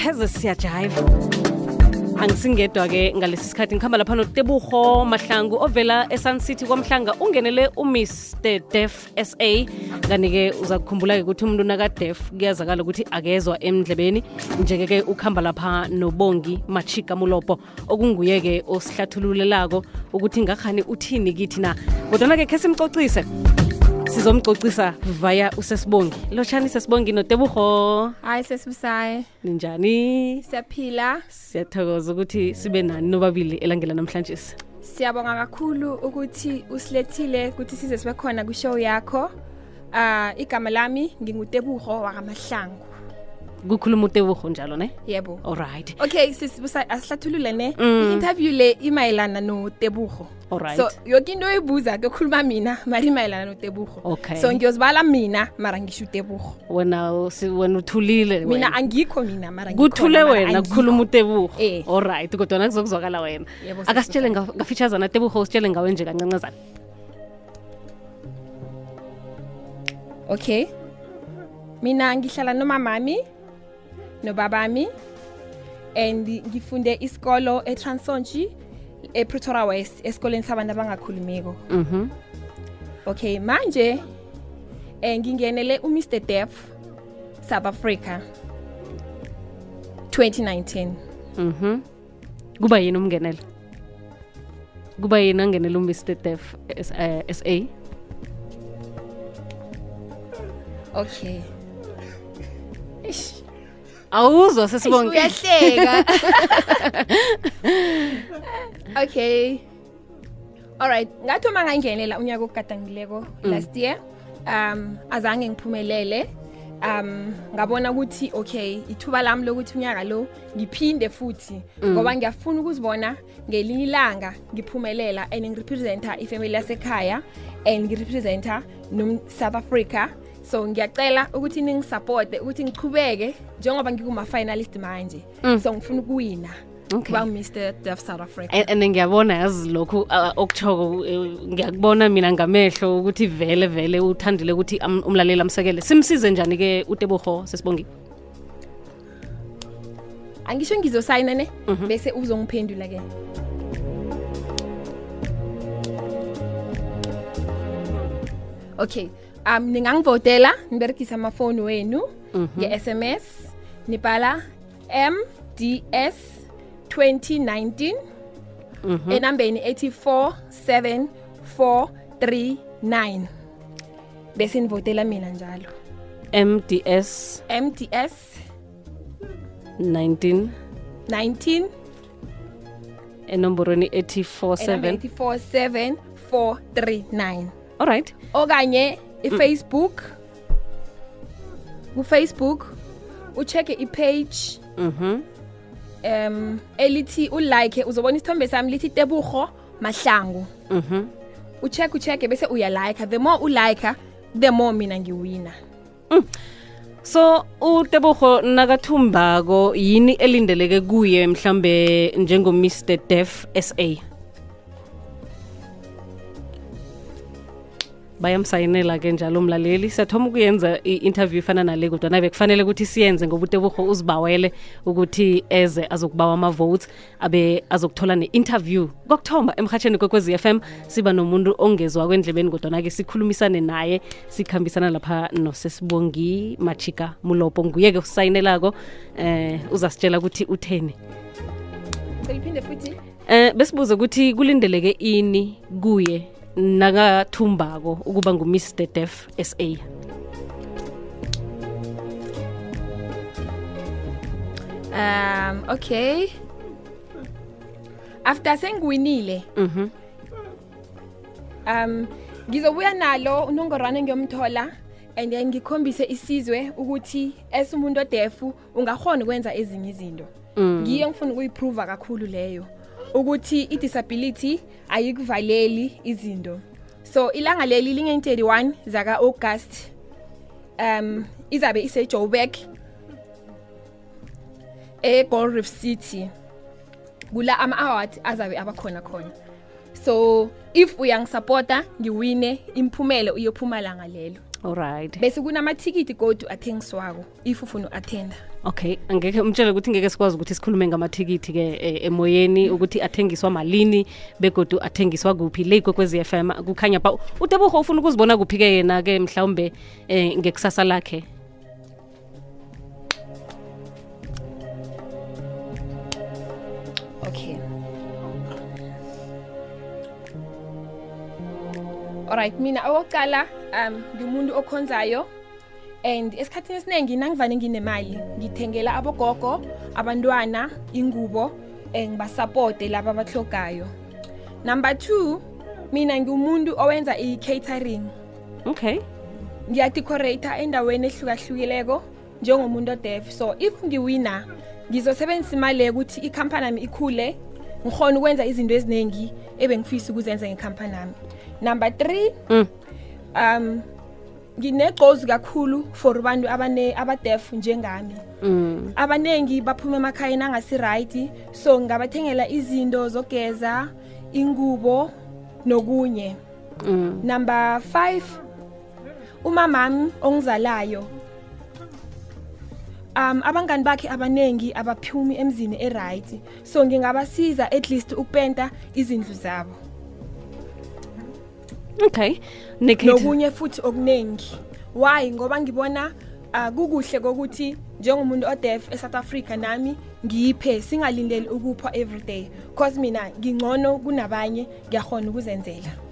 pheze siyajive angisingedwa-ke ngalesi sikhathi ngikhamba lapha notebuho mahlangu ovela esun city kwamhlanga. Ungenele umr def sa kanti-ke uza kukhumbula-ke ukuthi umuntu nakadef kuyazakala ukuthi akezwa emndlebeni njeke-ke ukuhamba lapha nobongi machika mulopo okunguye-ke osihlathululelako ukuthi ngakhani uthini kithi na. Kodwana-ke khe simcocise sizomcocisa vaya usesibongi. Lotshani sesibongi notebuho. Hayi sesibusayi. Ninjani? Siyaphila. Siyathokoza ukuthi sibe nani nobabili elangela namhlanje siyabonga kakhulu ukuthi usilethile ukuthi size sibe khona kwishow yakho. Ah igama lami ngingutebuho wakamahlangu kukhuluma utebuho njalo ne? Yebo. Alright okay asihlathulule ne? Mm. i-interview le imayelana notebuho Alright. so yoke into oyibuza kuyokhuluma mina mara imayelana notebuho Okay. so ngiyozibala mina mara ngisho utebuho wena wena uthulile mina angikho mina mara kuthule wena kukhuluma utebuho Eh. alright kodwana kuzokuzwakala wena. Akasitshele nga- ngafitshazana tebuho usitshele ngawe nje kancancazana. Okay. Mina ngihlala nomamami nobabami. And ngifunde isikolo eTransonji ePretoria West esikoleni sabantu abangakhulumiko mhm. Okay manje eh ngingenele uMr. Def South Africa 2019 mhm. Kuba yini umngenela kuba yini angenela umr. Def S- eh, sa okay. Ish, awuzwa sesibonke. uyahleka okay. Alright ngathi uma ngangenela unyaka okugadangileko last year um azange ngiphumelele. Um ngabona ukuthi okay ithuba lami lokuthi unyaka lo ngiphinde futhi ngoba ngiyafuna ukuzibona ngelinye ilanga ngiphumelela and ngirepresenta ifamily yasekhaya and ngirepresenta nom-south africa so ngiyacela ukuthi ningisupporte ukuthi ngiqhubeke njengoba ngikuma-finalist manje. So ngifuna ukuwina Okay. ngu-mr def south africa. And- ngiyabona yazi lokhu okuthoko eh, ngiyakubona mina ngamehlo ukuthi vele vele uthandile ukuthi umlaleli amsekele. Simsize njani-ke uteboho sesibongi? Angisho ngizosayina ne? Bese uzongiphendula-ke. Okay um ningangivotela niberegisa amafoni wenu nge-sms nibhala mds 2019 enambeni ethi 47439 bese nivotela mina njalo. Mds mds 19 19 enomborweni ethi 47439 all right. Okanye ifacebook kufacebook uchecke ipage mhm um elithi ulike uzobona isithombe sami lithi tebuho mahlangu. Mhm ucheck uchecke bese uyalike the more ulike the more mina ngiwina. So utebuho nakathumbako yini elindeleke kuye mhlambe njengomr def sa bayamsayinela-ke njalo umlaleli siyathoma ukuyenza i-interview ifana nale kodwa. Nabe kufanele ukuthi siyenze ngoba utebuho uzibawele ukuthi eze azokubawa ama-votes abe azokuthola ne-interview. Kokuthomba emhatsheni kwekwezi FM siba nomuntu ongezwa kwendlebeni kodwana-ke sikhulumisane naye sikhambisana lapha nosesibongi machika mulopo nguye-ke usayinelako eh uzasitshela ukuthi utheni. Um Eh besibuze ukuthi kulindeleke ini kuye nakathumbako ukuba nguMr Def SA. um okay after sengiwinile Mhm. um ngizobuya nalo unongorwane ngiyomthola and then ngikhombise isizwe ukuthi as umuntu odefu ungakhona ukwenza ezinye izinto ngiyo ngifuna ukuyiprova kakhulu leyo ukuthi i-disability ayikuvaleli izinto. So ilanga leli linge-31 zaka-august um izabe ise-joburg e-gold reef city. Kula ama-award azabe abakhona khona. So if uyangisupporta ngiwine imphumelo uyophuma langa lelo. Alright bese kunamathikithi godu athengiswako if ufuna u-attenda okay angeke umtshele ukuthi ngeke sikwazi ukuthi sikhulume ngamathikithi ke eh, emoyeni ukuthi athengiswa malini begodu athengiswa kuphi. Le kwekwezi FM kukhanya ba uTebogo ufuna ukuzibona kuphi ke yena ke mhlawumbe eh, ngekusasa lakhe? Okay. Alright mina okokuqala um ngimuntu okhonzayo and esikhathini esiningi nangivane nginemali ngithengela abogogo abantwana ingubo eh, ngibasupporte laba abahlogayo number two mina ngiwumuntu owenza i-catering. Okay. Ngiyadecorata endaweni ehlukahlukileko njengomuntu odef so if ngiwina ngizosebenzisa imali ukuthi ikhampani yami ikhule ngikhona ukwenza izinto eziningi ebengifisa ukuzenza ngekhampani yami. Number three Mm. Um nginegqozi kakhulu for abantu abane abadef njengami mm. abanengi baphuma emakhayeni angasi-right so ngabathengela izinto zogeza ingubo nokunye Mm. number 5 umamami ongizalayo um abangani bakhe abanengi abaphumi emzini e-right so ngingabasiza at least ukupenta izindlu zabo okay. Nokunye futhi okuningi why? Ngoba ngibona uh, kukuhle kokuthi njengomuntu odef eSouth Africa nami ngiphe singalindeli ukupha everyday. Cause mina ngingcono kunabanye ngiyahona ukuzenzela.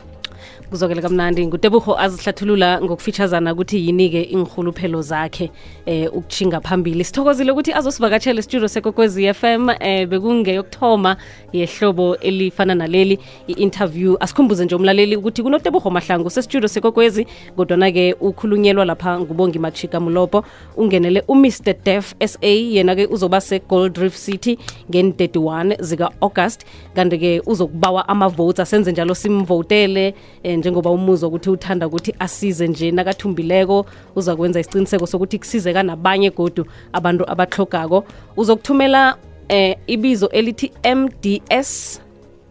Kuzokele kamnandi ngutebuho azihlathulula ngokufitshazana ukuthi yini-ke ingirhuluphelo zakhe eh ukuchinga phambili. Sithokozile ukuthi azosivakatshela isitudio sekokwezi FM eh bekungeyokuthoma yehlobo elifana naleli i-interview. Asikhumbuze nje umlaleli ukuthi kunotebuho mahlangu sesitudio sekokwezi kodwana-ke ukhulunyelwa lapha ngubongi machika mulopo ungenele umr def sa yena-ke uzoba se-gold reef city ngen-31 zika-august. Kanti-ke uzokubawa ama-votes asenze njalo simvotele eh, njengoba umuzwa ukuthi uthanda ukuthi asize nje nakathumbileko uzakwenza isiqiniseko sokuthi kusizeka nabanye godu abantu abahlogako uzokuthumela eh, ibizo elithi mds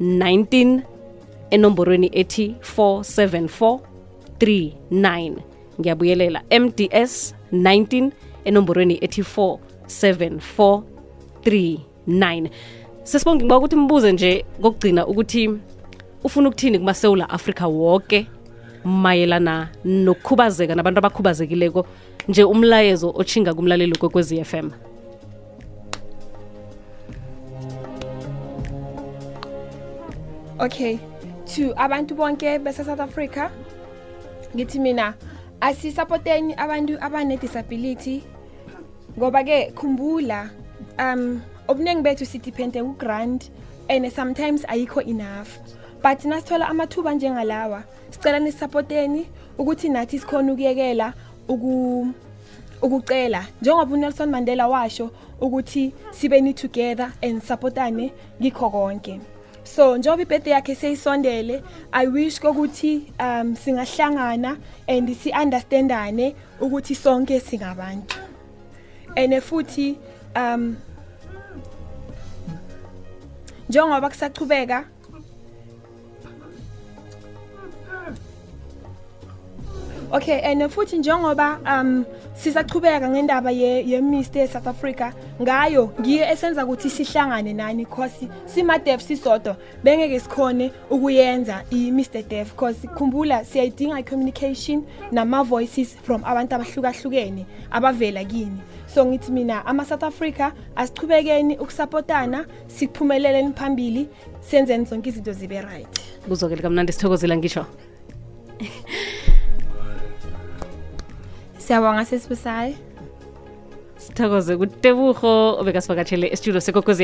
19 enomborweni ethi 47439 ngiyabuyelela mds 19 enomborweni ethi 47439 sesibonge ngiba ukuthi mbuze nje kokugcina ukuthi ufuna ukuthini kumasewula afrika wonke mayelana nokukhubazeka nabantu abakhubazekileko nje umlayezo ochinga kumlaleli kwekwezi FM okay to abantu bonke base-south africa ngithi mina asisapoteni abantu abane-disability ngoba-ke khumbula um obuningi bethu sidepende ku-grant and sometimes ayikho enough. But nasithola amathuba njengalawa. Sicela nisapoteni ukuthi nathi sikhona ukuyekela uku ukucela. Njengoba uNelson Mandela washo ukuthi sibeni together and supportane ngikho konke. So njengoba ibirthday yakhe seyisondele i wish kokuthi um singahlangana and si understandane ukuthi sonke singabantu. Ene futhi um njengoba kusachubeka Okay and futhi njengoba um sisachubeka ngendaba ye ye Mr South Africa ngayo ngiye esenza ukuthi sihlangane nani because sima deaf sisodwa bengeke sikhone ukuyenza i Mr Deaf because khumbula siyayidinga communication nama voices from abantu abahlukahlukene abavela kini. So ngithi mina ama South Africa asichubekeni ukusupportana siphumelele phambili senzeni zonke izinto zibe right kuzokele kamnandi sithokozela ngisho. siyabonga sesibusayo sithokoze kutebuho obekasivakatshele esitudio sekokozi